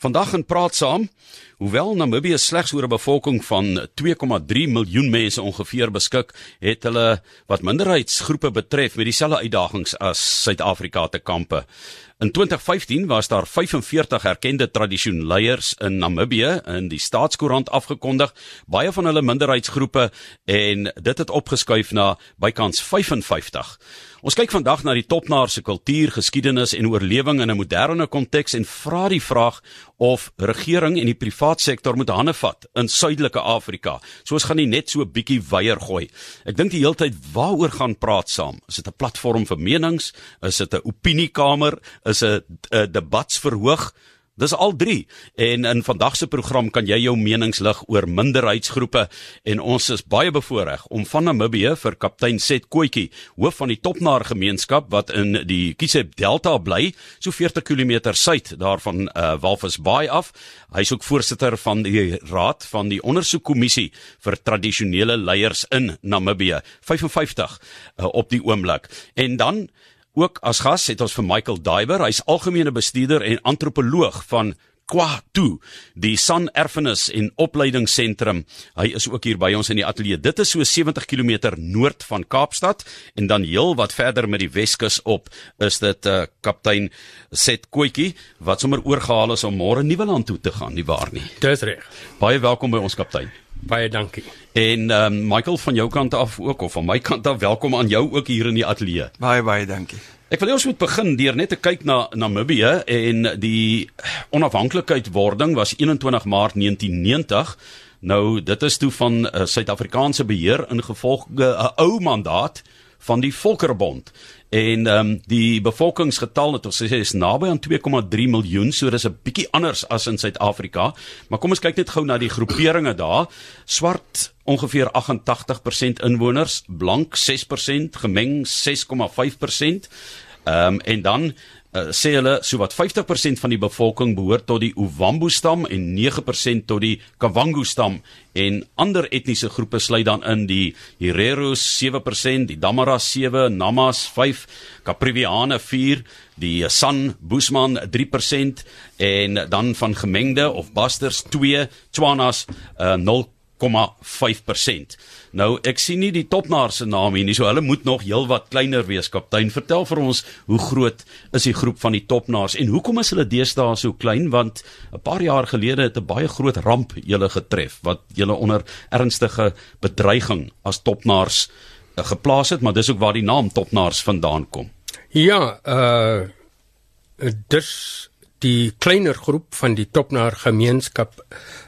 Vandag in praat saam, hoewel Namibië slegs oor 'n bevolking van 2,3 miljoen mense ongeveer beskik, het hulle wat minderheidsgroepe betref met dieselfde uitdagings as Suid-Afrika te kampe. In 2015 was daar 45 erkende tradisionele leiers in Namibië in die staatskoerant afgekondig, baie van hulle minderheidsgroepe en dit het opgeskuif na bykans 55. Ons kyk vandag na die topnaar se kultuur, geskiedenis en oorlewing in 'n moderne konteks en vra die vraag of regering en die privaat sektor moet hande vat in Suidelike Afrika. So ons gaan nie net so 'n bietjie weier gooi. Ek dink die hele tyd waaroor gaan praat saam. Is dit 'n platform vir menings? Is dit 'n opiniekamer? Is dit 'n debatsverhoog? Dis al 3 en in vandag se program kan jy jou menings lig oor minderheidsgroepe en ons is baie bevoorreg om van Namibië vir kaptein Set Kootjie, hoof van die Topnaar gemeenskap wat in die Kisep Delta bly, so 40 km suid daarvan uh, Walvis Bay af. Hy's ook voorsitter van die raad van die ondersoekkommissie vir tradisionele leiers in Namibië, 55 uh, op die oomblik. En dan Ook as gas het ons vir Michael Diver, hy's algemene bestuurder en antropoloog van Kwatu, die San Erfenis en Opleidingsentrum. Hy is ook hier by ons in die ateljee. Dit is so 70 km noord van Kaapstad en dan heel wat verder met die Weskus op is dit uh, kaptein Set Kootjie wat sommer oorgehaal is om môre Nieuweland toe te gaan, nie waar nie? Dis reg. Baie welkom by ons kaptein. Baie dankie. En ehm um, Michael van jou kant af ook of van my kant af welkom aan jou ook hier in die ateljee. Baie baie dankie. Ek wil eers moet begin deur net te kyk na Namibië en die onafhanklikheid wording was 21 Maart 1990. Nou dit is toe van uh, Suid-Afrikaanse beheer ingevolge 'n uh, ou mandaat van die Volkerbond. En ehm um, die bevolkingsgetal het ons sê is naby aan 2,3 miljoen, so dis 'n bietjie anders as in Suid-Afrika. Maar kom ons kyk net gou na die groeperinge daar. Swart ongeveer 88% inwoners, blank 6%, gemeng 6,5%. Ehm um, en dan uh, sê hulle so wat 50% van die bevolking behoort tot die Ovambo stam en 9% tot die Kavango stam en ander etniese groepe sluit dan in die Hereros 7%, die Damaras 7, Namas 5, Capriviane 4, die San Boesman 3% en dan van gemengde of basters 2, Tswanas uh, 0 0,5%. Nou ek sien nie die topnaar se naam hier nie, so hulle moet nog heelwat kleiner wees. Kaptein, vertel vir ons hoe groot is die groep van die topnaars en hoekom is hulle deesdae so klein want 'n paar jaar gelede het 'n baie groot ramp julle getref wat julle onder ernstige bedreiging as topnaars uh, geplaas het, maar dis ook waar die naam topnaars vandaan kom. Ja, uh dis die kleiner groep van die topnaar gemeenskap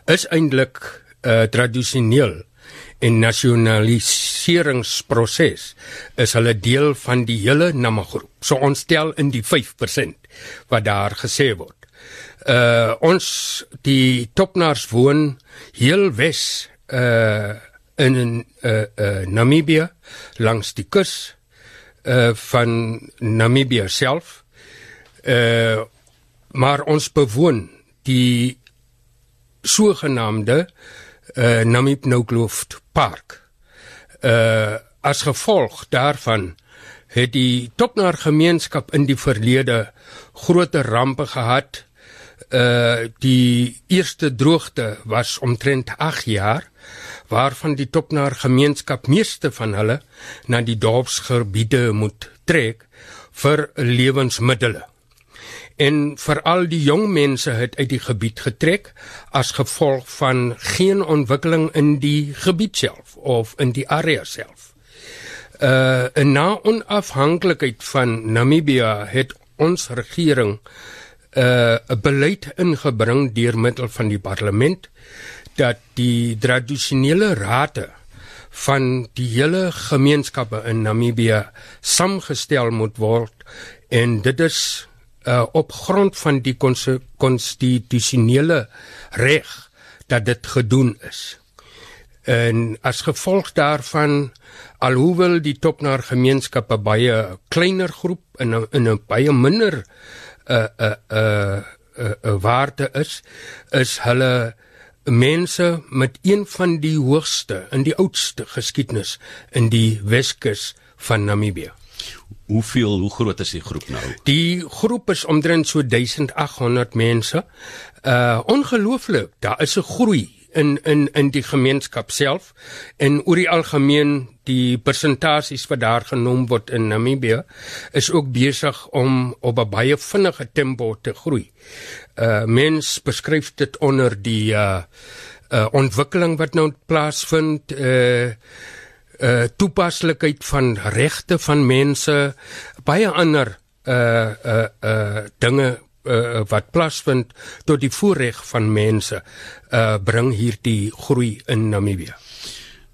is eintlik uh, tradisioneel en nasionaliseringsproses is hulle deel van die hele Namagroep. So ons tel in die 5% wat daar gesê word. Uh ons die topnaars woon heel wes uh in 'n uh, uh Namibië langs die kus uh van Namibië self. Uh maar ons bewoon die sogenaamde uh uh, Namib Noukloft Park. Uh as gevolg daarvan het die Topnaar gemeenskap in die verlede groot rampe gehad. Uh die eerste droogte was omtrent 8 jaar waarvan die Topnaar gemeenskap meeste van hulle na die dorpsgebiede moet trek vir lewensmiddels en veral die jong mense het uit die gebied getrek as gevolg van geen ontwikkeling in die gebied self of in die area self. Uh na onafhanklikheid van Namibië het ons regering uh 'n beleid ingebring deur middel van die parlement dat die tradisionele rade van die hele gemeenskappe in Namibië saamgestel moet word en dit is uh, op grond van die konstitusionele reg dat dit gedoen is. En as gevolg daarvan alhoewel die topnaar gemeenskappe baie kleiner groep in 'n in 'n baie minder uh, uh, uh, uh, uh, waarde is, is hulle mense met een van die hoogste en die oudste geskiedenis in die Weskus van Namibië. Hoeveel hoe groot is die groep nou? Die groep is omtrent so 1800 mense. Uh ongelooflik, daar is 'n groei in in in die gemeenskap self en oor die algemeen die persentasies wat daar genoem word in Namibië is ook besig om op 'n baie vinnige tempo te groei. Uh mens beskryf dit onder die uh uh ontwikkeling wat nou plaasvind uh uh toepaslikheid van regte van mense baie ander uh uh uh dinge uh, wat plaasvind tot die voorreg van mense uh bring hierdie groei in Namibië.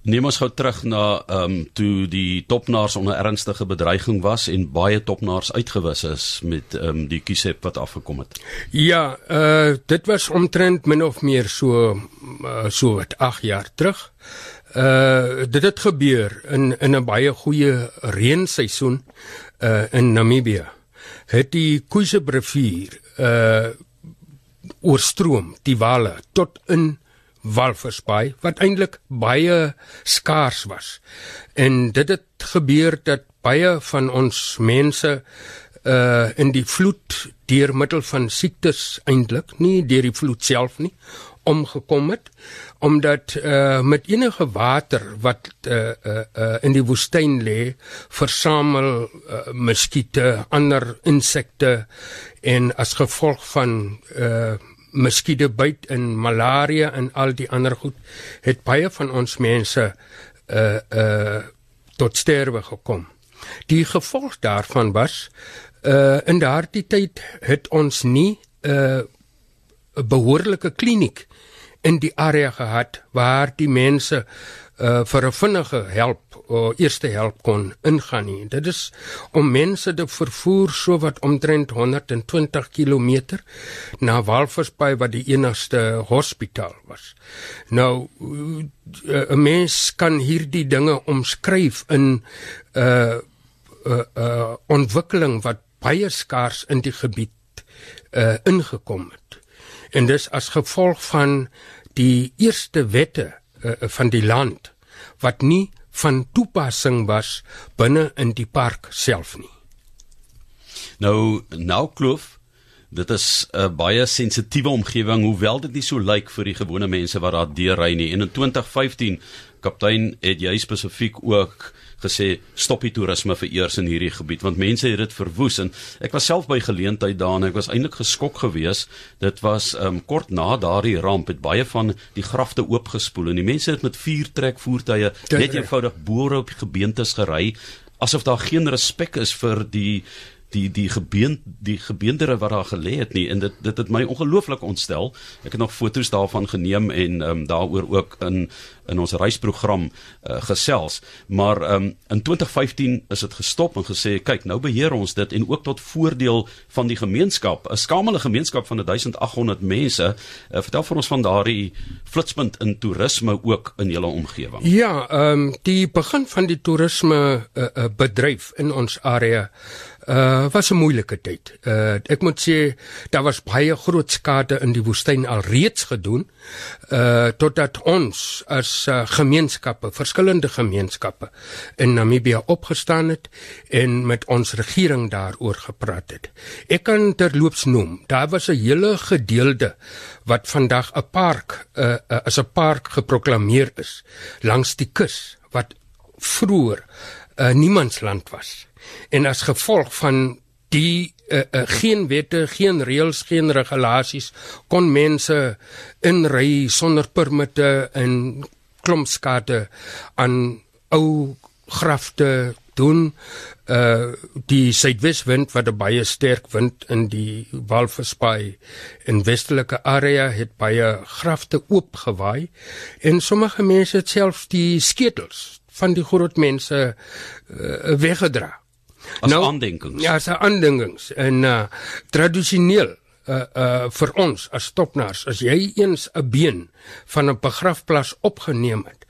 Neem ons gou terug na ehm um, toe die topnaars onder ernstige bedreiging was en baie topnaars uitgewis is met ehm um, die kiesep wat afgekom het. Ja, uh dit was omtrent min of meer so uh, so wat 8 jaar terug. Uh dit het gebeur in in 'n baie goeie reenseisoen uh in Namibië. Het die Kuisebrivier uh oorstroom die wale tot in Walvisbaai wat eintlik baie skaars was. En dit het gebeur dat baie van ons mense uh in die vloed deur middel van siektes eintlik nie deur die vloed self nie omgekom het omdat uh met enige water wat uh uh, uh in die woestyn lê versamel uh, muskiete, ander insekte en as gevolg van uh muskiete byt in malaria en al die ander goed het baie van ons mense uh uh tot sterwe gekom. Die gevolg daarvan was uh in daardie tyd het ons nie 'n uh, behoorlike kliniek in die area gehad waar die mense uh vir 'n vinnige help of eerste help kon ingaan nie. Dit is om mense te vervoer so wat omtrent 120 km na Walvisbaai wat die enigste hospitaal was. Nou uh, 'n mens kan hierdie dinge omskryf in 'n uh, uh, uh ontwikkeling wat baie skaars in die gebied uh ingekom het. En dis as gevolg van die eerste wette uh, van die land wat nie van toepassing was binne in die park self nie. Nou nou kloof dit is 'n baie sensitiewe omgewing hoewel dit nie so lyk vir die gewone mense wat daar deurry nie. En in 2015 kaptein het jy spesifiek ook gesê stop die toerisme vir eers in hierdie gebied want mense het dit verwoes. En ek was self by geleentheid daar en ek was eintlik geskok geweest. Dit was um, kort na daardie ramp het baie van die grafte oopgespoel en die mense het met vuurtrek voertuie net eenvoudig boere op gebeentes gery asof daar geen respek is vir die die die gebeend die gebeendere wat daar gelê het nie en dit dit het my ongelooflik ontstel. Ek het nog foto's daarvan geneem en ehm um, daaroor ook in in ons reisprogram uh, gesels. Maar ehm um, in 2015 is dit gestop en gesê kyk, nou beheer ons dit en ook tot voordeel van die gemeenskap, 'n skamelige gemeenskap van 1800 mense. Uh, vertel vir ons van daardie flitspunt in toerisme ook in julle omgewing. Ja, ehm um, die begin van die toerisme uh, uh, bedryf in ons area uh was 'n moeilike tyd. Uh ek moet sê daar was baie groot skade in die woestyn alreeds gedoen uh totdat ons as uh, gemeenskappe, verskillende gemeenskappe in Namibië opgestaan het en met ons regering daaroor gepraat het. Ek kan terloops noem, daar was 'n hele gedeelte wat vandag 'n park uh, uh as 'n park geproklaameer is langs die kus wat vroeër uh, niemandsland was en as gevolg van die uh, uh, geen wette, geen reëls, geen regulasies kon mense inry sonder permitte en klompskade aan ou grafte doen. Uh die suidweswind wat 'n baie sterk wind in die Walvisbaai in westelike area het baie grafte oopgewaai en sommige mense het selfs die sketels van die groot mense uh, weggedra as nou, aandenkings. Ja, as aandenkings en uh tradisioneel uh uh vir ons as topnaars, as jy eens 'n been van 'n begrafplaas opgeneem het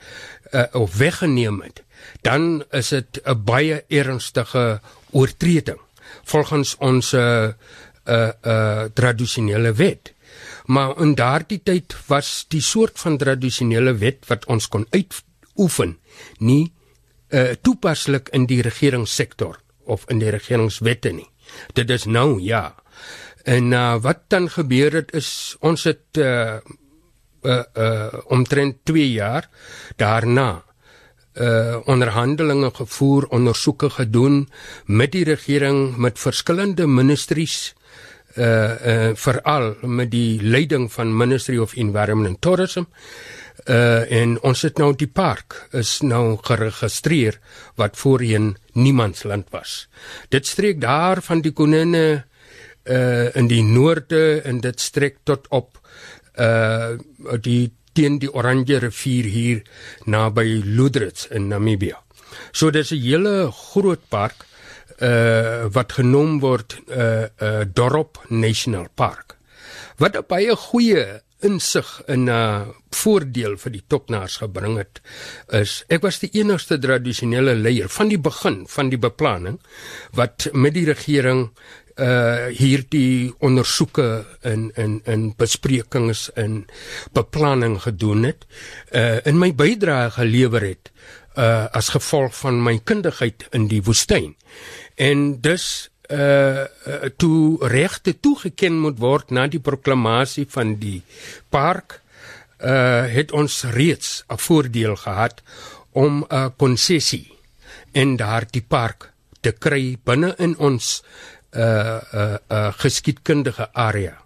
uh of weggeneem het, dan is dit 'n baie ernstige oortreding volgens ons uh uh uh tradisionele wet. Maar in daardie tyd was die soort van tradisionele wet wat ons kon uitoefen nie uh toepaslik in die regeringssektor of in die regeringswette nie. Dit is nou ja. En uh, wat dan gebeur het is ons het uh uh, uh omtrent 2 jaar daarna uh onderhandelinge gevoer, ondersoeke gedoen met die regering met verskillende ministries uh uh veral met die leiding van Ministry of Environment and Tourism uh en ons het nou die park is nou geregistreer wat voorheen niemandsland was. Dit streek daar van die konine uh in die noorde en dit strek tot op uh die teen die Oranje rivier hier naby Ludrits in Namibië. So dis 'n hele groot park uh wat genoem word uh uh Dorop National Park. Wat 'n baie goeie insig in 'n uh, voordeel vir die topnaars gebring het is ek was die enigste tradisionele leier van die begin van die beplanning wat met die regering uh hierdie ondersoeke in in in besprekings in beplanning gedoen het uh in my bydrae gelewer het uh as gevolg van my kundigheid in die woestyn en dus uh toe regte toegeken moet word na die proklamasie van die park uh het ons reeds 'n voordeel gehad om 'n konsessie in daardie park te kry binne in ons uh, uh, uh, geskiedkundige area.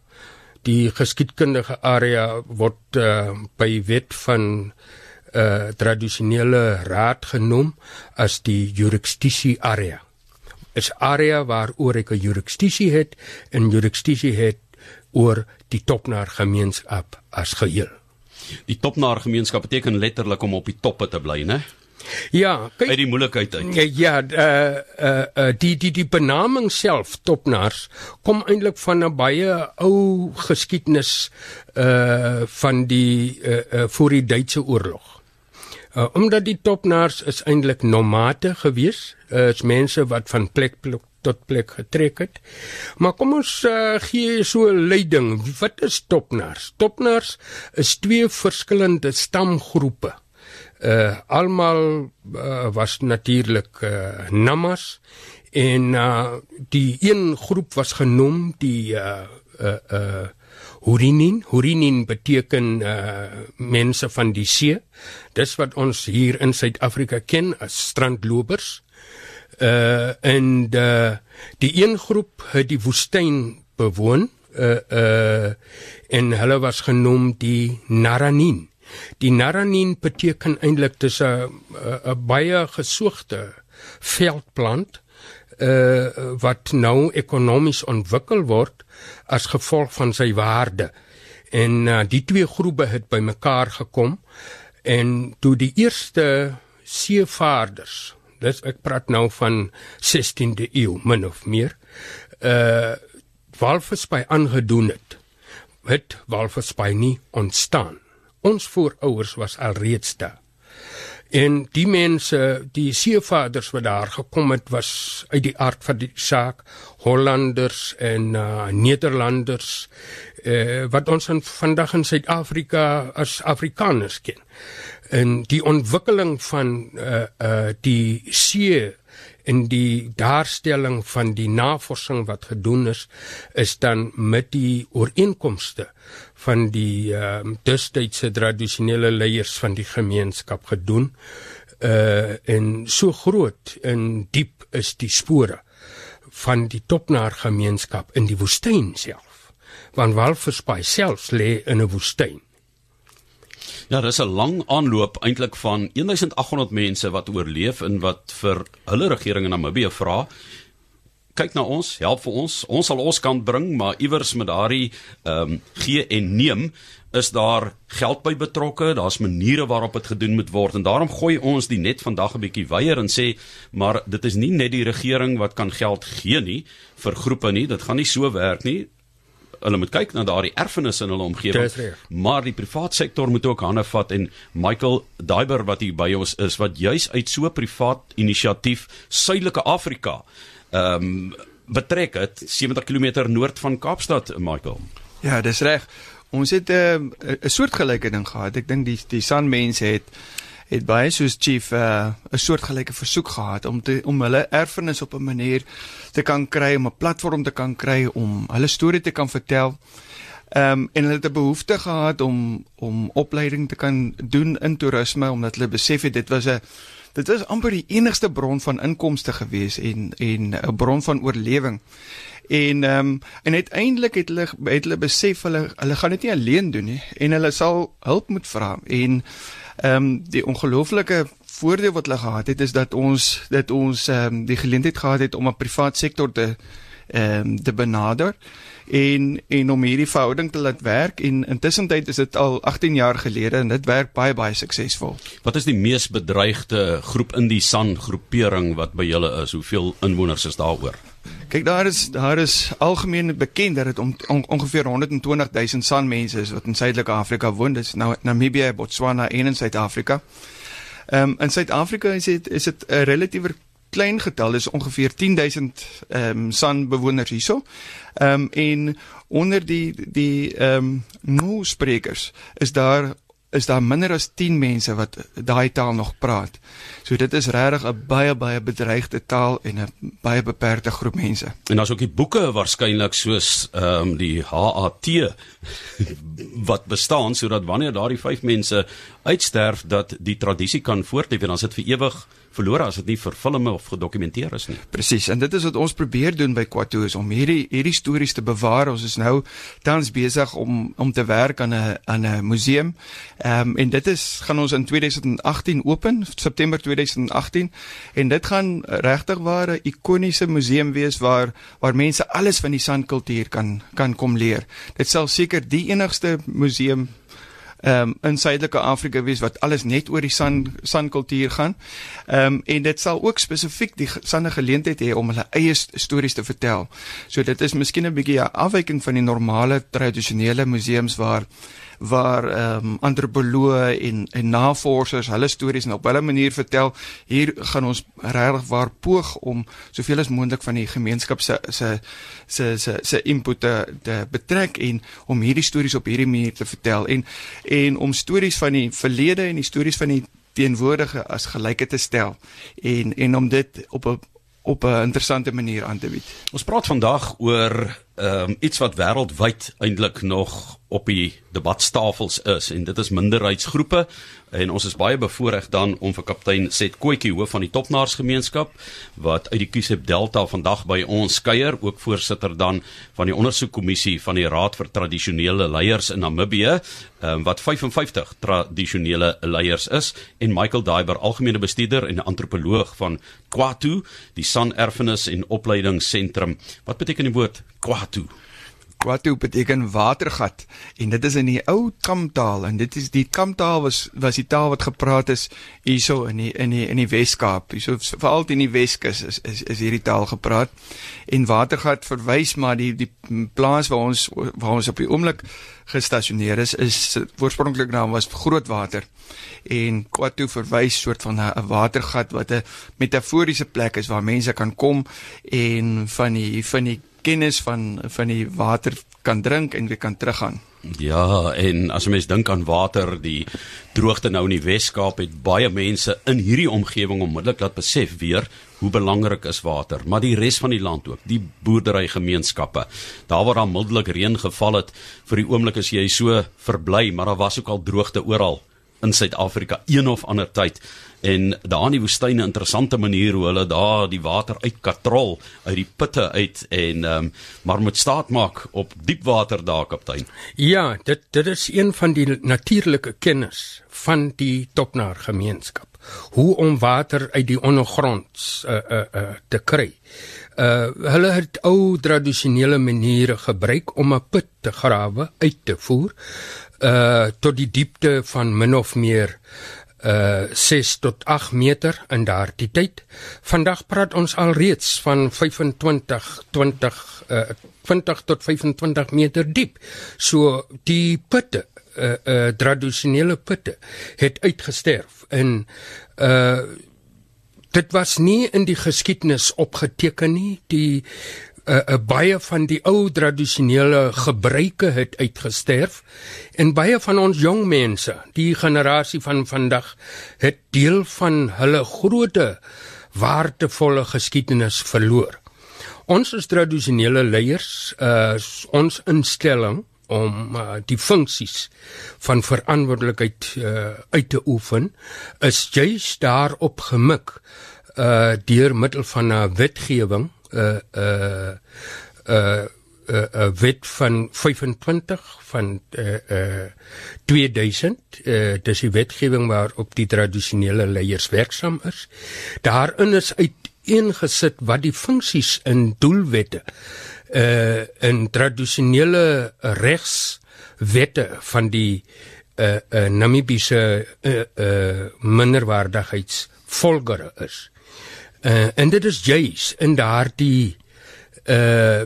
Die geskiedkundige area word uh, by wet van uh, tradisionele raad genoem as die jurisdiksie area. Is area waaroor ek 'n jurisdiksie het en jurisdiksie het oor die topnaar gemeenskap as geheel. Die topnaar gemeenskap beteken letterlik om op die toppe te bly, né? Ja, kyk uit die moeilikheid uit. Ja, uh uh, uh die die die benaming self topnaars kom eintlik van 'n baie ou geskiedenis uh van die uh, uh voor die Duitse oorlog. Uh omdat die topnaars is eintlik nomade gewees, uh, is mense wat van plek plek tot plek getrek het. Maar kom ons uh, gee so 'n leiding. Wat is topnaars? Topnaars is twee verskillende stamgroepe uh almal uh, was natuurlik uh, namas en uh, die een groep was genoem die uh uh, uh Hurinin Hurinin beteken uh mense van die see. Dis wat ons hier in Suid-Afrika ken as strandlopers. Uh en uh, die een groep het die woestyn bewoon. Uh uh en hulle was genoem die Naranin. Die naranin beteken eintlik dis 'n 'n baie gesoogde veldplant uh wat nou ekonomies ontwikkel word as gevolg van sy waarde. En uh, die twee groepe het bymekaar gekom en toe die eerste seevaarders, dis ek praat nou van 16de eeu min of meer, uh walvisby aangedoen het, het walvisby nie ontstaan ons voorouers was alreeds daar. En die mense, die seevaders wat daar gekom het, was uit die aard van die saak Hollanders en uh, Nederlanders uh, wat ons in vandag in Suid-Afrika as Afrikaners ken. En die ontwikkeling van uh, uh, die see en die daarstelling van die navorsing wat gedoen is is dan met die ooreenkomste van die ehm uh, destydse tradisionele leiers van die gemeenskap gedoen uh en so groot en diep is die spore van die topnaar gemeenskap in die woestyn self. Want Walvisbaai self lê in 'n woestyn Ja, dis 'n lang aanloop eintlik van 1800 mense wat oorleef en wat vir hulle regering in Namibië vra kyk na ons, help vir ons. Ons sal ons kant bring, maar iewers met daardie ehm um, gee en neem is daar geld by betrokke. Daar's maniere waarop dit gedoen moet word en daarom gooi ons die net vandag 'n bietjie weier en sê, maar dit is nie net die regering wat kan geld gee nie vir groepe nie. Dit gaan nie so werk nie hulle moet kyk na daardie erfenis in hulle omgewing. Maar die privaat sektor moet ook hande vat en Michael Daiber wat hier by ons is wat juis uit so 'n privaat inisiatief Suidelike Afrika ehm um, betrek het 70 km noord van Kaapstad Michael. Ja, dis reg. Ons het 'n uh, 'n soortgelyke ding gehad. Ek dink die die San mense het het baie soos chief 'n uh, soortgelyke versoek gehad om te om hulle erfenis op 'n manier te kan kry om 'n platform te kan kry om hulle storie te kan vertel. Ehm um, en hulle het 'n behoefte gehad om om opleiding te kan doen in toerisme omdat hulle besef het dit was 'n dit was amper die enigste bron van inkomste gewees en en 'n bron van oorlewing. En ehm um, en uiteindelik het hulle het hulle besef hulle hulle gaan dit nie alleen doen nie en hulle sal hulp moet vra en ehm um, die ongelooflike voordeel wat hulle gehad het is dat ons dat ons ehm um, die geleentheid gehad het om 'n privaat sektor te ehm um, te benader en en om hierdie verhouding te laat werk en intussen tyd is dit al 18 jaar gelede en dit werk baie baie suksesvol. Wat is die mees bedreigde groep in die San groepering wat by julle is? Hoeveel inwoners is daaroor? Kyk daar is daar is algemeen bekend dat dit om, on, ongeveer 120 000 San mense is wat in Suidelike Afrika woon. Dis nou Namibië, Botswana en in Suid-Afrika. Ehm um, in Suid-Afrika is dit is dit 'n relatiewe klein getal is ongeveer 10000 ehm um, San bewoners hierso. Ehm um, en onder die die ehm um, Mu sprekers is daar is daar minder as 10 mense wat daai taal nog praat. So dit is regtig 'n baie baie bedreigde taal en 'n baie beperkte groep mense. En daar's ook die boeke waarskynlik soos ehm um, die HAT wat bestaan sodat wanneer daardie 5 mense uitsterf dat die tradisie kan voortleef en dan sit vir ewig verlore as dit nie verfilm of gedokumenteer is nie. Presies. En dit is wat ons probeer doen by Quato is om hierdie hierdie stories te bewaar. Ons is nou tans besig om om te werk aan 'n aan 'n museum. Ehm um, en dit is gaan ons in 2018 open, September 2018 en dit gaan regtig waar 'n ikoniese museum wees waar waar mense alles van die sandkultuur kan kan kom leer. Dit sal seker die enigste museum um, in Suidelike Afrika wees wat alles net oor die san sankultuur gaan. Ehm um, en dit sal ook spesifiek die sanne geleentheid hê om hulle eie stories te vertel. So dit is miskien 'n bietjie 'n afwyking van die normale tradisionele museums waar waar ehm um, antropoloë en en navorsers hulle stories op hulle manier vertel. Hier gaan ons regtig waar poog om soveel as moontlik van die gemeenskap se se se se se input te, te betrek en om hierdie stories op hierdie manier te vertel en en om stories van die verlede en die stories van die teenwoordige as gelyke te stel en en om dit op 'n op 'n interessante manier aan te bied. Ons praat vandag oor ehm um, iets wat wêreldwyd eintlik nog op die debatstafels is en dit is minderheidsgroepe en ons is baie bevoorreg dan om vir kaptein Set Kootjie hoof van die Topnaarsgemeenskap wat uit die Kusep Delta vandag by ons kuier ook voorsitter dan van die ondersoekkommissie van die Raad vir Tradisionele Leiers in Namibië um, wat 55 tradisionele leiers is en Michael Daiber algemene bestuurder en antropoloog van Kwatu die San Erfenis en Opleidingsentrum wat beteken die woord Kwatu Kwatu beteken watergat en dit is in die ou Kamtaal en dit is die Kamtaal was was die taal wat gepraat is hierso in die in die in die Weskaap. Hierso veral in die Weskus is is is hierdie taal gepraat. En watergat verwys maar die die plaas waar ons waar ons op die oomblik gestasioneer is is oorspronklik naam was Grootwater. En Kwatu verwys soort van 'n watergat wat 'n metaforiese plek is waar mense kan kom en van die van die kennis van van die water kan drink en weer kan teruggaan. Ja, en as 'n mens dink aan water, die droogte nou in die Wes-Kaap het baie mense in hierdie omgewing onmiddellik laat besef weer hoe belangrik is water, maar die res van die land ook, die boerderygemeenskappe. Daar waar daar mildelik reën geval het, vir die oomblik is jy so verbly, maar daar was ook al droogte oral in Suid-Afrika een of ander tyd en daar in die woestyn 'n interessante manier hoe hulle daar die water uit katrol uit die putte uit en um, maar moet staat maak op diep water daar kaptein. Ja, dit dit is een van die natuurlike kennis van die Topnaar gemeenskap. Hoe om water uit die ondergrond uh, uh, uh, te kry. Uh hulle het ou tradisionele maniere gebruik om 'n put te grawe, uit te voer uh tot die diepte van min of meer uh 6 tot 8 meter in daardie tyd. Vandag praat ons al reeds van 25 20 uh 20 tot 25 meter diep. So die putte uh uh tradisionele putte het uitgesterf en uh dit was nie in die geskiedenis opgeteken nie. Die uh, uh, baie van die ou tradisionele gebruike het uitgesterf en baie van ons jong mense, die generasie van vandag, het deel van hulle groote waardevolle geskiedenis verloor. Ons as tradisionele leiers, uh, ons instelling om uh, die funksies van verantwoordelikheid uh, uit te oefen is juist daarop gemik uh deur middel van 'n wetgewing uh uh uh uh, uh, wet van 25 van uh uh 2000 uh dis die wetgewing waarop die tradisionele leiers werksaam is. Daarin is uiteengesit wat die funksies in doelwette uh in tradisionele regswette van die uh, uh Namibiese uh, uh minderwaardigheidsvolgere is. Uh, en dit is juis in daardie uh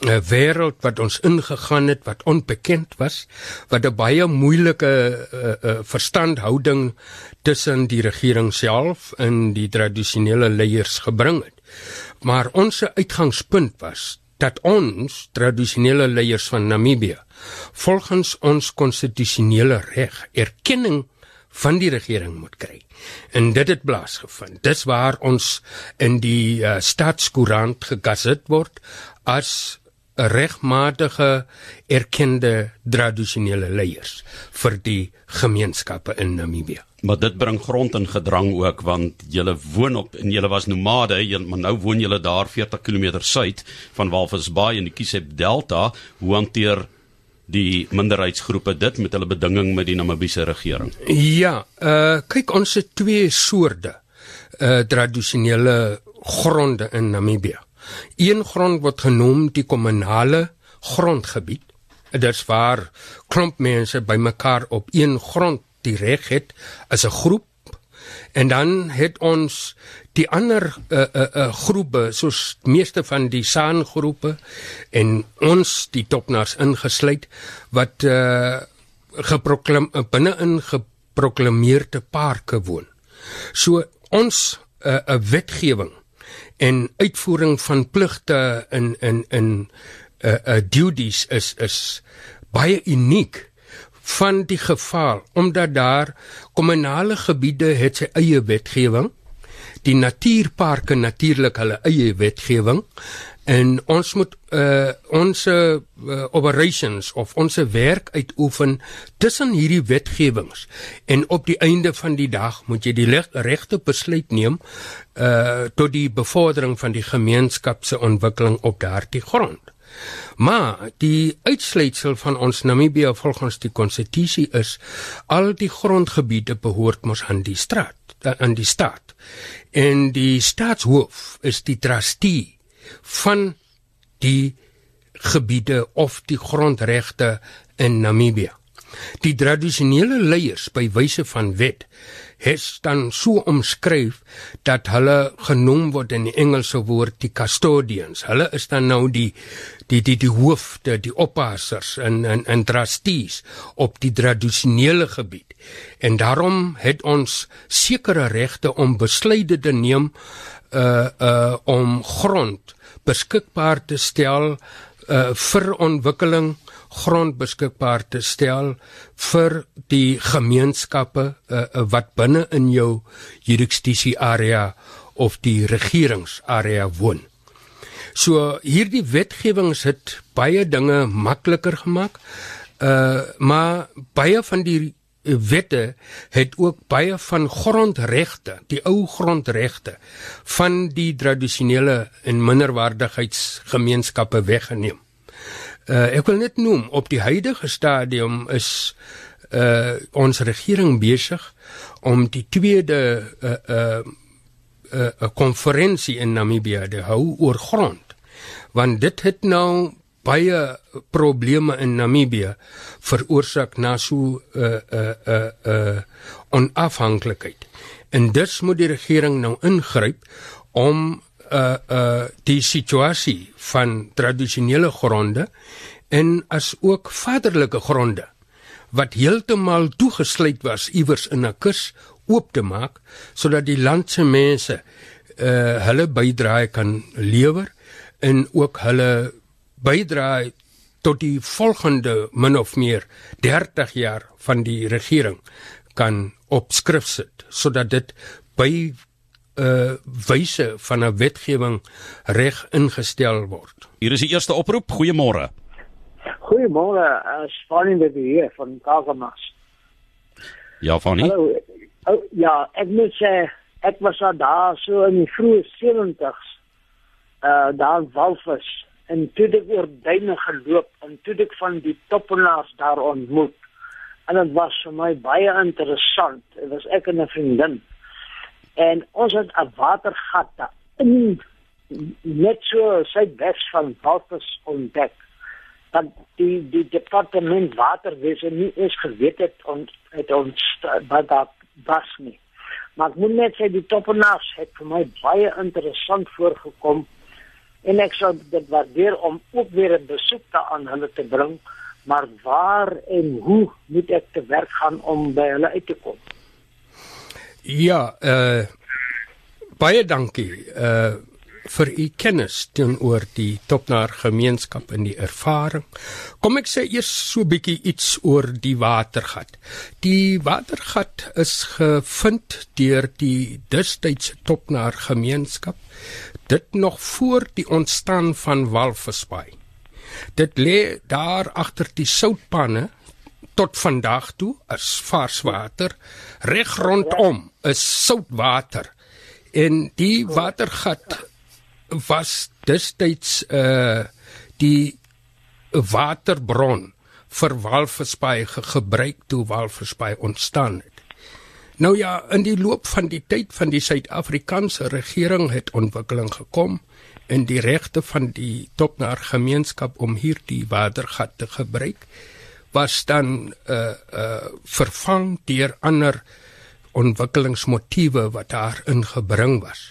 'n wêreld wat ons ingegaan het wat onbekend was, wat 'n baie moeilike uh, uh, verstandhouding tussen die regering self en die tradisionele leiers gebring het. Maar ons uitgangspunt was dat ons tradisionele leiers van Namibië volgens ons konstitusionele reg erkenning van die regering moet kry. En dit het plaasgevind. Dis waar ons in die uh, staatskoerant gegaset word as regmatige erkende tradisionele leiers vir die gemeenskappe in Namibië. Maar dit bring grond in gedrang ook want julle woon op en julle was nomade, julle maar nou woon julle daar 40 km suid van Walvis Bay in die Kisep Delta. Hoe hanteer die minderheidsgroepe dit met hulle bedinging met die Namibiese regering? Ja, uh kyk ons het twee soorte uh tradisionele gronde in Namibië. Een grond word genoem die kommunale grondgebied. Dit is waar klomp mense bymekaar op een grond die reg het as 'n groep En dan het ons die ander uh, uh, uh, groepe soos meeste van die San groepe en ons die topnars ingesluit wat uh, binne in geproklaameerde parke woon. So ons 'n uh, 'n wetgewing en uitvoering van pligte in in in uh, uh, duties is is baie uniek van die geval omdat daar kommunale gebiede het sy eie wetgewing. Die natuurparke natuurlik hulle eie wetgewing. En ons moet uh, ons uh, operations of ons werk uitoefen tussen hierdie wetgewings. En op die einde van die dag moet jy die regte besluit neem uh, tot die bevordering van die gemeenskap se ontwikkeling op daardie grond Maar die uitsluitsel van ons Namibië volgens die konstitusie is al die grondgebiede behoort mos aan die straat aan die staat. En die staatshoof is die trustee van die gebiede of die grondregte in Namibië. Die tradisionele leiers by wyse van wet het dan so omskryf dat hulle genoem word in die Engelse woord die custodians. Hulle is dan nou die die die die hoofde, die oppassers en en en trustees op die tradisionele gebied. En daarom het ons sekere regte om besluite te neem uh uh om grond beskikbaar te stel uh vir ontwikkeling grond beskikbaar te stel vir die gemeenskappe uh, wat binne in jou jurisdiksie area of die regeringsarea woon. So hierdie wetgewings het baie dinge makliker gemaak. Uh maar baie van die wette het ook baie van grondregte, die ou grondregte van die tradisionele en minderwaardigheidsgemeenskappe weggeneem. Uh, ek wil net noem op die huidige stadium is uh ons regering besig om die tweede uh uh 'n uh, uh, konferensie in Namibië te hou oor grond. Want dit het nou baie probleme in Namibië veroorsaak na so 'n uh, 'n uh, 'n uh, uh, onafhanklikheid. En dus moet die regering nou ingryp om uh uh die situasie van tradisionele gronde en as ook vaderlike gronde wat heeltemal toegesluit was iewers in 'n kus oop te maak sodat die land se mense uh hulle bydrae kan lewer en ook hulle bydra tot die volgende min of meer 30 jaar van die regering kan opskrif sit sodat dit by uh, wyse van 'n wetgewing reg ingestel word. Hier is die eerste oproep. Goeiemôre. Goeiemôre, uh, Fanny met die hier van Kagamas. Ja, Fanny. Hallo. Oh, ja, ek moet sê ek was daar so in die vroeë 70s. Uh daar in Walvis en toe het ek oor duine geloop en toe het ek van die toppenaars daar ontmoet. En dit was vir my baie interessant. Dit was ek en 'n vriendin. En ons het 'n watergat in net so suidwes van Walvis ontdek. Dat die die departement waterwese nie eens geweet het on, het ons wat daar was nie. Maar ek moet net sê die toppenaars het vir my baie interessant voorgekom en ek sou dit waardeer om ook weer 'n besoek aan hulle te bring maar waar en hoe moet ek te werk gaan om by hulle uit te kom Ja, uh baie dankie uh vir u kennis teenoor die Topnaar gemeenskap en die ervaring. Kom ek sê eers so bietjie iets oor die watergat. Die watergat is gevind deur die destydse Topnaar gemeenskap dit nog voor die ontstaan van Walvisbaai. Dit lê daar agter die soutpanne tot vandag toe as vars water reg rondom is soutwater en die watergat was destyds uh die waterbron vir walvisbaai ge gebruik toe walvisbaai ontstaan het. Nou ja, in die loop van die tyd van die Suid-Afrikaanse regering het ontwikkeling gekom en die regte van die topnaar gemeenskap om hierdie watergat te gebruik was dan uh uh vervang deur ander ontwikkelingsmotiewe wat daar ingebring was.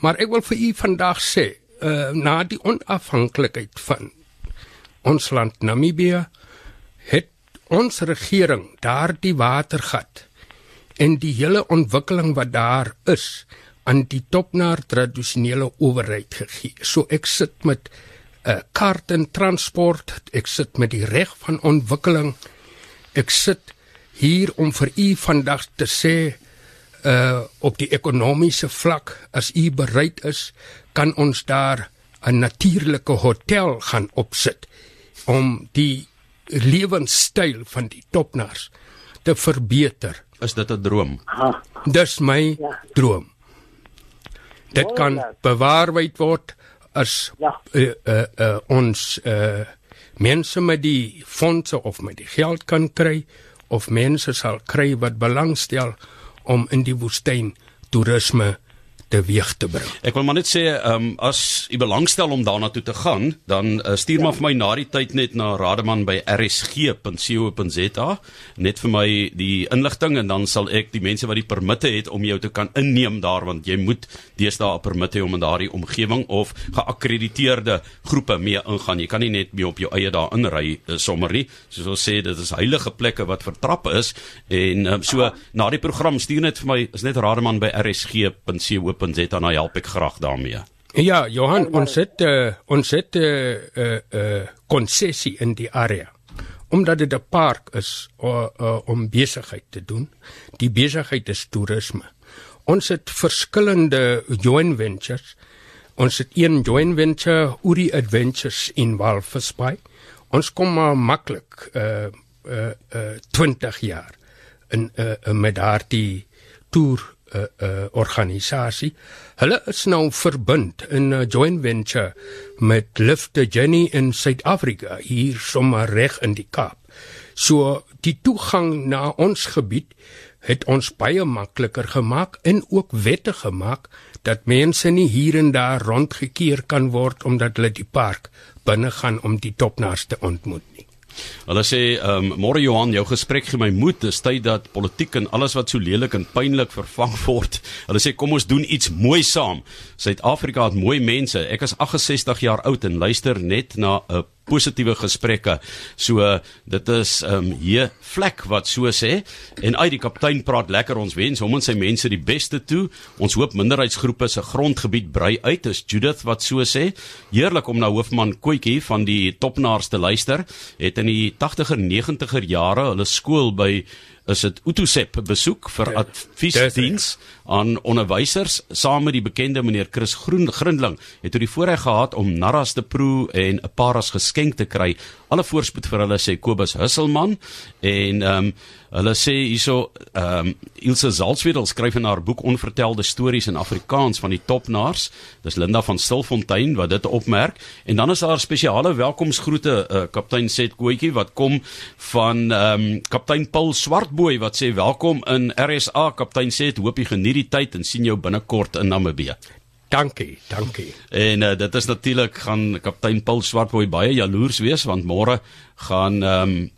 Maar ek wil vir u vandag sê, uh na die onafhanklikheid van ons land Namibië het ons regering daardie watergat en die hele ontwikkeling wat daar is aan die topnaar tradisionele owerheid gegee. So ek sit met uh, eh, kaart en transport, ek sit met die reg van ontwikkeling. Ek sit hier om vir u vandag te sê uh op die ekonomiese vlak as u bereid is, kan ons daar 'n natuurlike hotel gaan opsit om die lewenstyl van die topnaars te verbeter is dit 'n droom? Dis my ja. droom. Dit kan bewaarheid word as ja. uh, uh, uh, ons uh, mense met die fondse of met die geld kan kry of mense sal kry wat belangstel om in die woestyn toerisme teweeg te bring. Ek wil maar net sê, ehm um, as u belangstel om daarna toe te gaan, dan uh, stuur maar vir my na die tyd net na Rademan by rsg.co.za, net vir my die inligting en dan sal ek die mense wat die permitte het om jou te kan inneem daar want jy moet deesdae 'n permit hê om in daardie omgewing of geakkrediteerde groepe mee ingaan. Jy kan nie net mee op jou eie daar inry uh, sommer nie. Soos ons sê, dit is heilige plekke wat vertrap is en um, so na die program stuur net vir my is net Rademan by rsg.co www.rsg.co.za dan help ek graag daarmee. Ja, Johan, ons het uh, ons het 'n uh, eh, uh, eh, konsessie in die area omdat dit 'n park is uh, uh, om besigheid te doen. Die besigheid is toerisme. Ons het verskillende joint ventures. Ons het een joint venture, Uri Adventures in Walvis Bay. Ons kom maar maklik uh uh, uh 20 jaar in uh, uh met daardie toer uh, uh, organisasie. Hulle is nou verbind in 'n joint venture met Lift the Journey in Suid-Afrika hier sommer reg in die Kaap. So die toegang na ons gebied het ons baie makliker gemaak en ook wette gemaak dat mense nie hier en daar rondgekeer kan word omdat hulle die park binne gaan om die topnaars te ontmoet nie. Hulle sê, ehm um, môre Johan, jou gesprek gee my moed. Dis tyd dat politiek en alles wat so lelik en pynlik vervang word. Hulle sê kom ons doen iets mooi saam. Suid-Afrika het mooi mense. Ek is 68 jaar oud en luister net na 'n positiewe gesprekke. So dit is ehm um, hier vlek wat so sê en uit die kaptein praat lekker ons wens hom en sy mense die beste toe. Ons hoop minderheidsgroepe se grondgebied brei uit. Is Judith wat so sê. Heerlik om na hoofman Koetjie van die topnaars te luister. Het in die 80er 90er jare hulle skool by is dit Utosep besoek vir adviesdiens aan onderwysers. Saam met die bekende meneer Chris Groen Grindling het hy die voorreg gehad om narras te proe en 'n paras geskenk te kry alle voorspoed vir hulle sê Kobus Husselman. En ehm um, hulle sê hierso ehm um, Ilse Salzwedel skryf in haar boek onvertelde stories in Afrikaans van die topnaars. Dis Linda van Stilfontein wat dit opmerk. En dan is daar spesiale welkomsgroete uh, kaptein Set Kootjie wat kom van ehm um, kaptein Paul Swartboy wat sê welkom in RSA kaptein Set hoop jy geniet die tyd en sien jou binnekort in Namibië Dankie, dankie. En uh, dit is natuurlik gaan kaptein Paul Swartboy baie jaloers wees want môre gaan ehm um,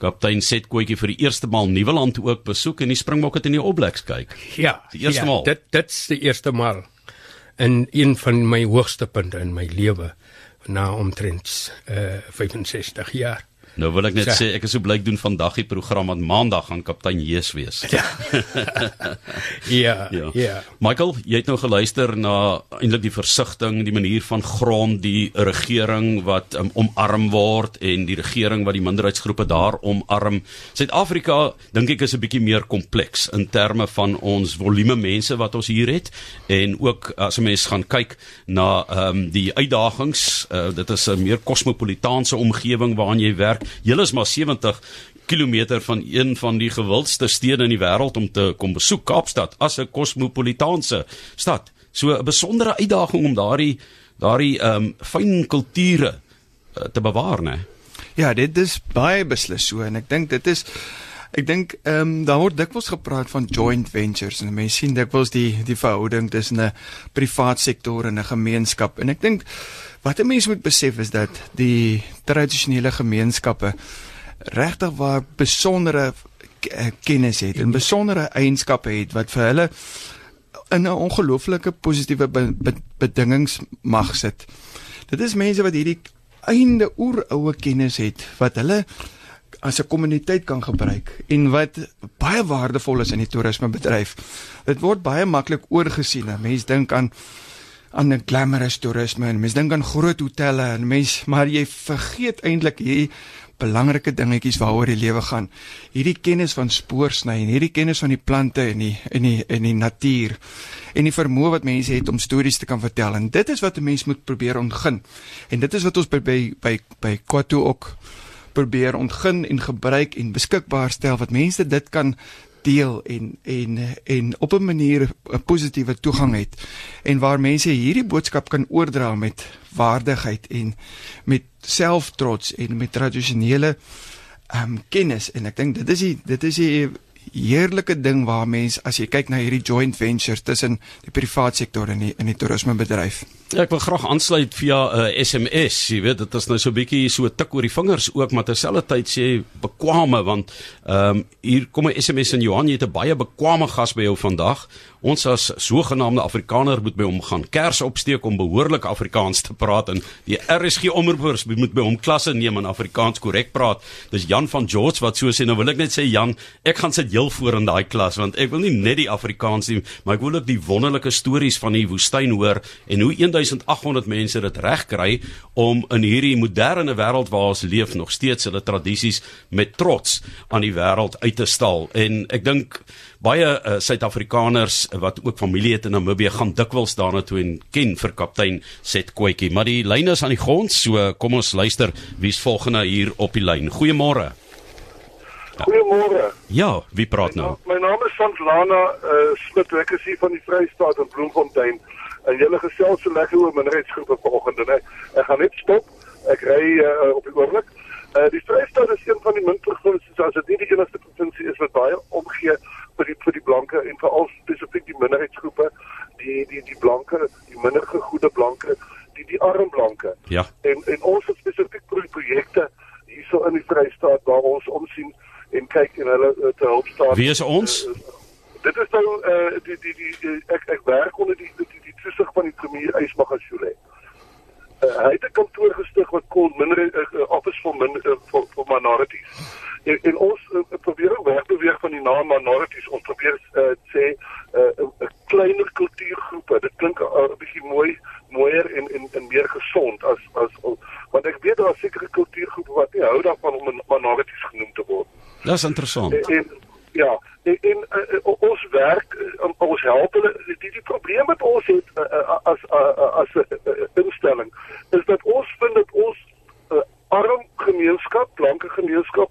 kaptein Setkoetjie vir die eerste maal Nieuweland ook besoek en die Springbokke in die Obleks kyk. Ja, die eerste ja, maal. Dit dit's die eerste maal in een van my hoogste punte in my lewe na omtrent uh, 65 jaar. Nou wil ek net sê ek is so bly doen vandag die program want maandag gaan kaptein Jees wees. Ja. ja. Ja. Ja. Michael, jy het nou geluister na eintlik die versigtiging, die manier van grond, die regering wat um, omarm word en die regering wat die minderheidsgroepe daar omarm. Suid-Afrika dink ek is 'n bietjie meer kompleks in terme van ons volume mense wat ons hier het en ook as 'n mens gaan kyk na ehm um, die uitdagings, uh, dit is 'n meer kosmopolitaanse omgewing waarin jy werk Julle is maar 70 kilometer van een van die gewildste stede in die wêreld om te kom besoek Kaapstad as 'n kosmopolitaanse stad. So 'n besondere uitdaging om daardie daardie ehm um, fyn kulture uh, te bewaar, né? Ja, dit is baie beslis so en ek dink dit is ek dink ehm um, daar word dikwels gepraat van joint ventures en mense sien dikwels die die verhouding tussen 'n privaat sektor en 'n gemeenskap en ek dink Wat 'n mens moet besef is dat die tradisionele gemeenskappe regtig waar besondere eh, kennis het en besondere eienskappe het wat vir hulle in 'n ongelooflike positiewe be be bedingings mag sit. Dit is mense wat hierdie einde oeroue kennis het wat hulle as 'n kommuniteit kan gebruik en wat baie waardevol is in die toerismebedryf. Dit word baie maklik oorgesien. Mense dink aan aan 'n glamorous toerisme en mense dink aan groot hotelle en mense maar jy vergeet eintlik hierdie belangrike dingetjies waaroor die lewe gaan. Hierdie kennis van spoorsny en hierdie kennis van die plante en die en die en die natuur en die vermoë wat mense het om stories te kan vertel en dit is wat 'n mens moet probeer ontgin. En dit is wat ons by by by, by Kwato ook probeer ontgin en gebruik en beskikbaar stel wat mense dit kan deel en en en op 'n manier 'n positiewe toegang het en waar mense hierdie boodskap kan oordra met waardigheid en met selftrots en met tradisionele ehm um, kennis. En ek dink dit is die dit is die heerlike ding waar mense as jy kyk na hierdie joint ventures tussen die private sektor en die in die toerismebedryf. Ja, ek wil graag aansluit via 'n uh, SMS, jy weet, dit is nou so 'n bietjie so tik oor die vingers ook, maar terselfdertyd sê bekwame want ehm um, hier kom 'n SMS in Johan, jy het 'n baie bekwame gas by jou vandag. Ons as sogenaamde Afrikaner moet by hom gaan kers opsteek om behoorlik Afrikaans te praat en die RSG omroepers moet by hom klasse neem en Afrikaans korrek praat. Dis Jan van George wat so sê. Nou wil ek net sê Jan, ek gaan sit heel voor in daai klas want ek wil nie net die Afrikaans nie, maar ek wil ook die wonderlike stories van die woestyn hoor en hoe 1800 mense dit reg kry om in hierdie moderne wêreld waar ons leef nog steeds hulle tradisies met trots aan die wêreld uit te stal. En ek dink baie uh, Suid-Afrikaners wat ook familie het in Namibië gaan dikwels daarna toe en ken vir kaptein Set Koetjie. Maar die lyn is aan die grond, so kom ons luister wie's volgende hier op die lyn. Goeiemôre. Goeiemôre. Ja, wie praat nou? My naam is Santlana uh, Smit, ek is hier van die Vrystaat in Bloemfontein. En julle gesels so lekker oor minderheidsgroepe vanoggend en ek, ek gaan net stop. Ek ry uh, op die oomblik. Uh, die Vrystaat is een van die min provinsies as dit nie die enigste provinsie is wat baie omgee vir die vir die blanke en veral spesifiek die minderheidsgroepe, die die die blanke, die minder gegoede blanke, die die arm blanke. Ja. En en ons het spesifiek projekte hierso in die Vrystaat waar ons omsien en kyk en hulle uh, te help staan. Wie is ons? Uh, dit is nou uh, die die die, die ek ek werk onder die die, die toesig van die premier Ysmagashule. Uh, hy het 'n kantoor gestig wat kon minder uh, office for min uh, for, for minorities. En, en ons uh, probeer wegbeweeg van die naam minorities. Ons probeer uh, sê 'n uh, kleiner kultuurgroepe. Dit klink 'n uh, bietjie mooi mooier en en en meer gesond as as want ek weet daar sekerre kultuurgroepe wat nie hou daarvan om minorities genoem te word. Dis interessant. En, en ja, en, en uh, ons werk uh, ons help hulle die, die probleem wat ons het uh, as uh, as 'n uh, uh, instelling is dat ons vind dat ons uh, arm gemeenskap, blanke gemeenskap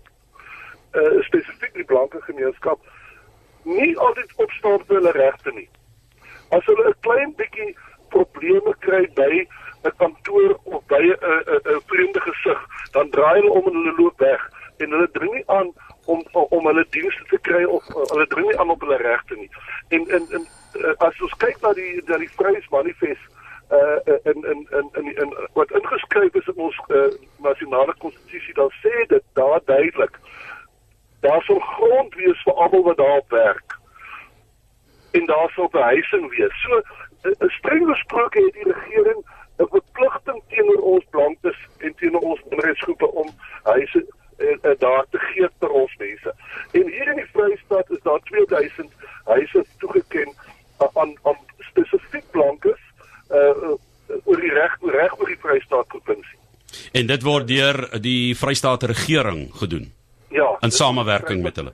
uh, spesifiek die blanke gemeenskap nie altyd opstaan vir hulle regte nie. As hulle 'n klein bietjie probleme kry by 'n kantoor of by 'n 'n vreemde gesig, dan draai hulle om en hulle loop weg en hulle dring nie aan om om hulle dienste te kry of hulle dring nie aan op hulle regte nie. En in in as ons kyk na die na die Vryheidsmanifest uh in in in in in wat ingeskryf is in ons uh, nasionale konstitusie dan sê dit daar duidelik daar sal grond wees vir almal wat daar werk en daar sal behuising wees. So 'n streng gesproke het die regering 'n verpligting teenoor ons blankes en teenoor ons minderheidsgroepe om huise uh, uh, daar te gee vir ons mense. En hier in die Vrystaat is daar 2000 huise toegeken uh, aan aan spesifiek blankes uh oor die reg reg oor die Vrystaat provinsie. En dit word deur die Vrystaat regering gedoen. Ja, in samewerking met hulle.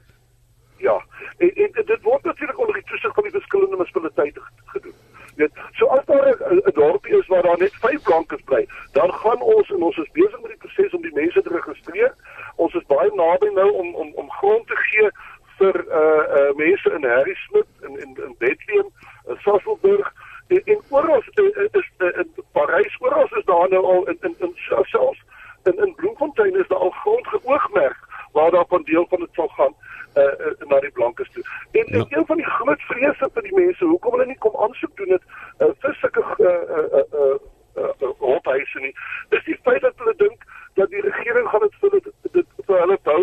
Ja. En, en, en dit word natuurlik onder die toesig van die verskillende munisipaliteite gedoen. Weet, so as daar 'n dorpie is waar daar net 5 blankes bly, dan gaan ons en ons is besig met die proses om die mense te registreer. Ons is baie naby nou om om om grond te gee vir uh uh mense in Harrismith en in in Bethlehem, in Sasolburg en, en oral is is in Parys oral is daar nou al in in, in selfs in in Bloemfontein is daar al grond geoogmerk waar daar van deel van dit sal gaan uh, uh na die blankes toe. En, en ja. een van die groot vrese vir die mense, hoekom hulle nie kom aansoek doen het uh, vir sulke uh uh uh, uh hofhuise nie, is die feit dat hulle dink dat die regering gaan dit vir dit, dit vir hulle bou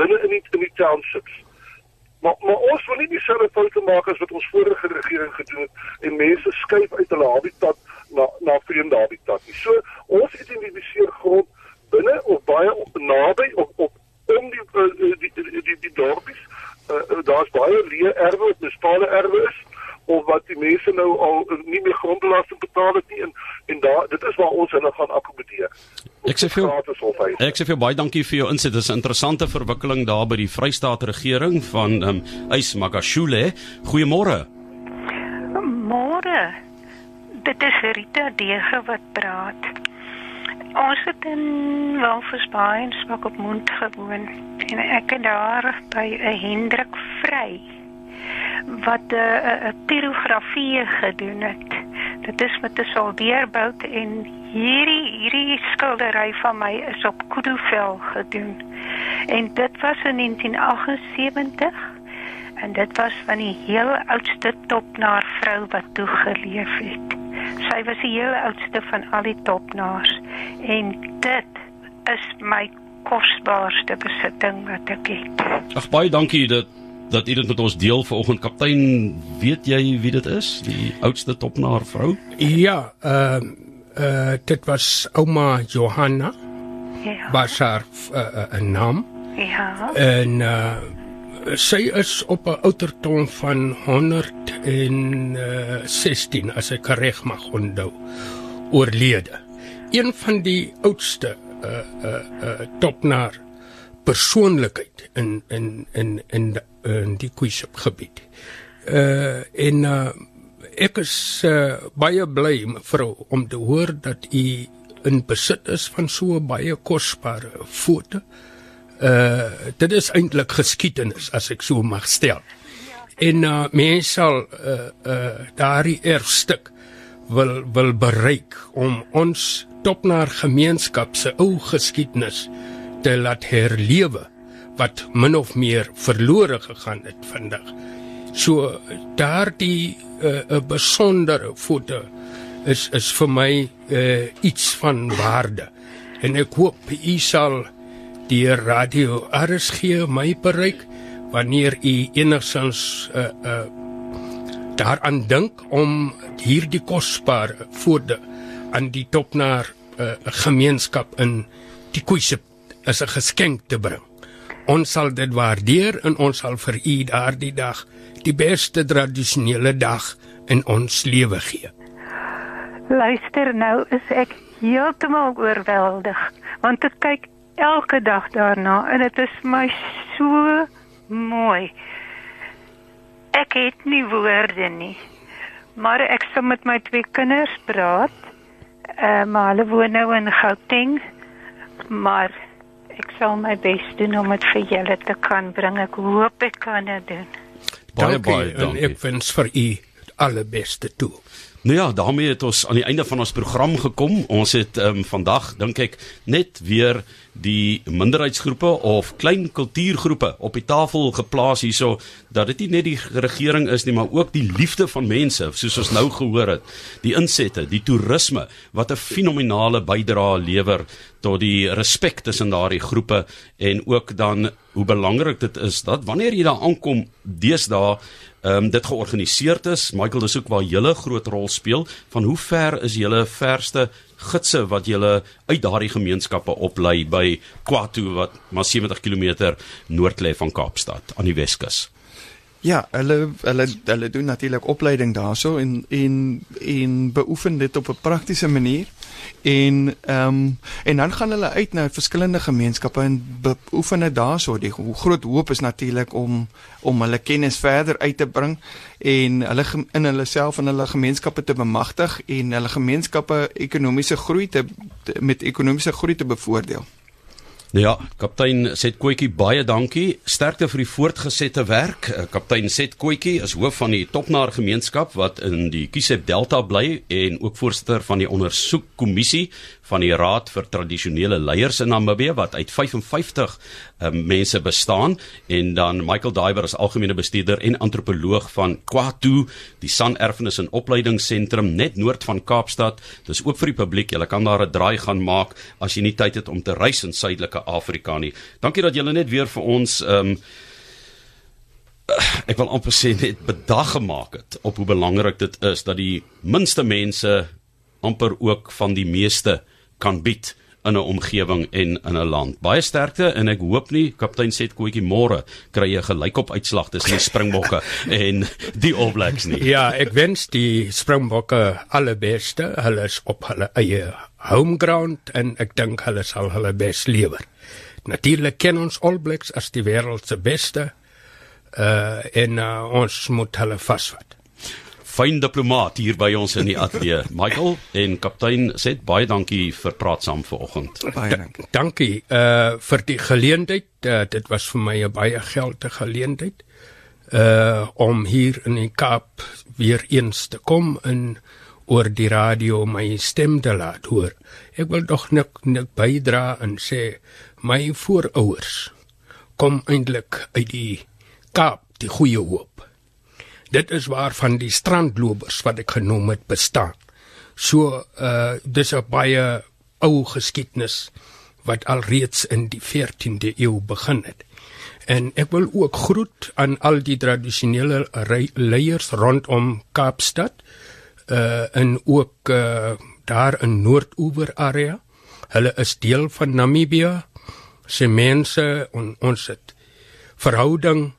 binne in die in die townships. Maar maar ons wil nie dieselfde foute maak as wat ons vorige regering gedoen het en mense skuif uit hulle habitat na na vreemde habitat. So ons identifiseer grond binne of baie op naby of op om die uh, die die die, die dorpies uh, daar's baie erwe of bestaande erwe is of wat die mense nou al nie meer grondbelasting betaal het nie en en daar dit is waar ons hulle gaan akkommodeer. Ek sê vir Ek sê vir baie dankie vir jou insit. Dit is 'n interessante verwikkeling daar by die Vrystaat regering van ehm um, Ys Magashule. Goeiemôre. Môre. Dit is Rita Dege wat praat. Ons het in Walvisbaai in Swakopmund gewoon en ek het daar by 'n Hendrik Vry wat 'n uh, pirografie gedoen het. Dit is met 'n soldeerbout en hierdie hierdie skildery van my is op kuduvel gedoen. En dit was in 1978 en dit was van die heel oudste topnaar vrou wat toe geleef het. Sy was die heel oudste van al die topnaars en dit is my kosbaarste besitting wat ek het. Ag baie dankie dat dat u dit met ons deel vanoggend kaptein weet jy wie dit is die oudste topnaar vrou ja ehm uh, uh, dit was ouma Johanna Ja. was haar uh, uh, 'n naam Ja. en uh, sy is op 'n ouderdom van 116 as ek reg mag onthou oorlede. Een van die oudste uh uh, uh topnaar persoonlikheid in in in in in die Kuisop gebied. Uh en uh ek is uh, baie bly mevrou om te hoor dat u in besit is van so baie kosbare foto. Uh dit is eintlik geskiedenis as ek so mag stel. En uh mense sal uh uh daardie erfstuk wil wil bereik om ons topnaar gemeenskap se ou geskiedenis te laat herlewe wat min of meer verlore gegaan het vandag. So daardie 'n uh, 'n besondere foto is is vir my uh, iets van waarde. En ek hoop u sal die radio RSG my bereik wanneer u enigsins uh, uh, daaraan dink om hierdie kosbare foto aan die topnaar uh, gemeenskap in die Koeisip is 'n geskenk te bring. Ons sal dit waardeer en ons sal vir u daardie dag die beste tradisionele dag in ons lewe gee. Luister nou, is ek heeltemal oorweldig want ek kyk elke dag daarna en dit is my so mooi. Ek het nie woorde nie. Maar ek sal met my twee kinders praat. Uh, maar hulle woon nou in Gauteng. Maar ek sal my bes doen om dit vir julle te kan bring. Ek hoop ek kan dit doen. Baie dankie, baie en dankie. ek wens vir u alle beste toe. Nou ja, daarmee het ons aan die einde van ons program gekom. Ons het um, vandag dink ek net weer die minderheidsgroepe of klein kultuurgroepe op die tafel geplaas hierso dat dit nie net die regering is nie, maar ook die liefde van mense, soos ons nou gehoor het, die insette, die toerisme wat 'n fenominale bydrae lewer tot die respek tussen daardie groepe en ook dan hoe belangrik dit is dat wanneer jy daar aankom deesdae um, dit georganiseer is. Michael dis ook waar julle groot rol speel. Van hoe ver is julle verste gidse wat julle uit daardie gemeenskappe oplei by Kwatu wat maar 70 km noord lê van Kaapstad aan die Weskus. Ja, hulle hulle hulle doen natuurlik opleiding daarso en en en beoefen dit op 'n praktiese manier. En ehm um, en dan gaan hulle uit na verskillende gemeenskappe en beoefen dit daarso. Die groot hoop is natuurlik om om hulle kennis verder uit te bring en hulle in hulle self en hulle gemeenskappe te bemagtig en hulle gemeenskappe ekonomiese groei te, te met ekonomiese groei te bevoordeel. Ja, kaptein Set Kootjie baie dankie. Sterkte vir die voortgesette werk. Eh, Kaptein Set Kootjie is hoof van die Topnaar gemeenskap wat in die Kiesep Delta bly en ook voorsitter van die ondersoekkommissie van die Raad vir Tradisionele Leiers in Namibië wat uit 55 um, mense bestaan en dan Michael Daiber as algemene bestuurder en antropoloog van Kwatu, die San Erfenis en Opleidingsentrum net noord van Kaapstad. Dis oop vir die publiek. Jy kan daar 'n draai gaan maak as jy nie tyd het om te reis in Suidelike Afrika nie. Dankie dat julle net weer vir ons ehm um, ek wil amper sê net bedag gemaak het op hoe belangrik dit is dat die minste mense amper ook van die meeste kan bied in 'n omgewing en in 'n land. Baie sterkte en ek hoop nie kaptein Set Kootjie môre kry jy gelykop uitslag tussen die Springbokke en die All Blacks nie. Ja, ek wens die Springbokke alle beste. Hulle is op hulle eie home ground en ek dink hulle sal hulle bes lewer. Natuurlik ken ons All Blacks as die wêreld se beste. Uh en uh, ons moet hulle vasvat. Fyn diplomaat hier by ons in die ateljee. Michael en kaptein Set baie dankie vir praat saam vanoggend. Baie dankie. Dankie uh vir die geleentheid. Uh, dit was vir my 'n baie gelde geleentheid uh om hier in die Kaap weer eens te kom en oor die radio my stem te laat hoor. Ek wil tog net net bydra en sê my voorouers kom eintlik uit die Kaap, die goeie hoop. Dit is waarvan die strandlopers wat ek genoem het bestaan. So uh dis 'n baie ou geskiedenis wat alreeds in die 14de eeu begin het. En ek wil ook groet aan al die tradisionele leiers rondom Kaapstad uh en ook uh daar in Noordoewer area. Hulle is deel van Namibië. Se mense en ons het verhouding.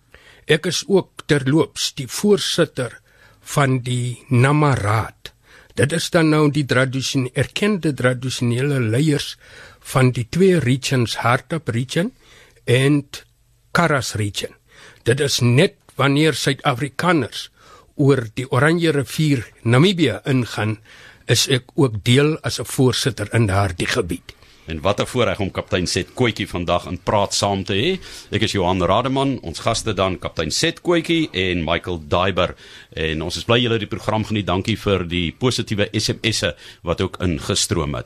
Ek is ook terloops die voorsitter van die Namaraad. Dit is dan nou die tradisionele erkende tradisionele leiers van die twee regions Hardap region en Karas region. Dit is net wanneer Suid-Afrikaners oor die Oranje rivier Namibië ingaan, is ek ook deel as 'n voorsitter in daardie gebied. En wat 'n voorreg om kaptein Set Kootjie vandag in praat saam te hê. Ek is Johan Rademan, ons gaste dan kaptein Set Kootjie en Michael Daiber. En ons is bly julle die program geniet. Dankie vir die positiewe SMS'e wat ook ingestroom het.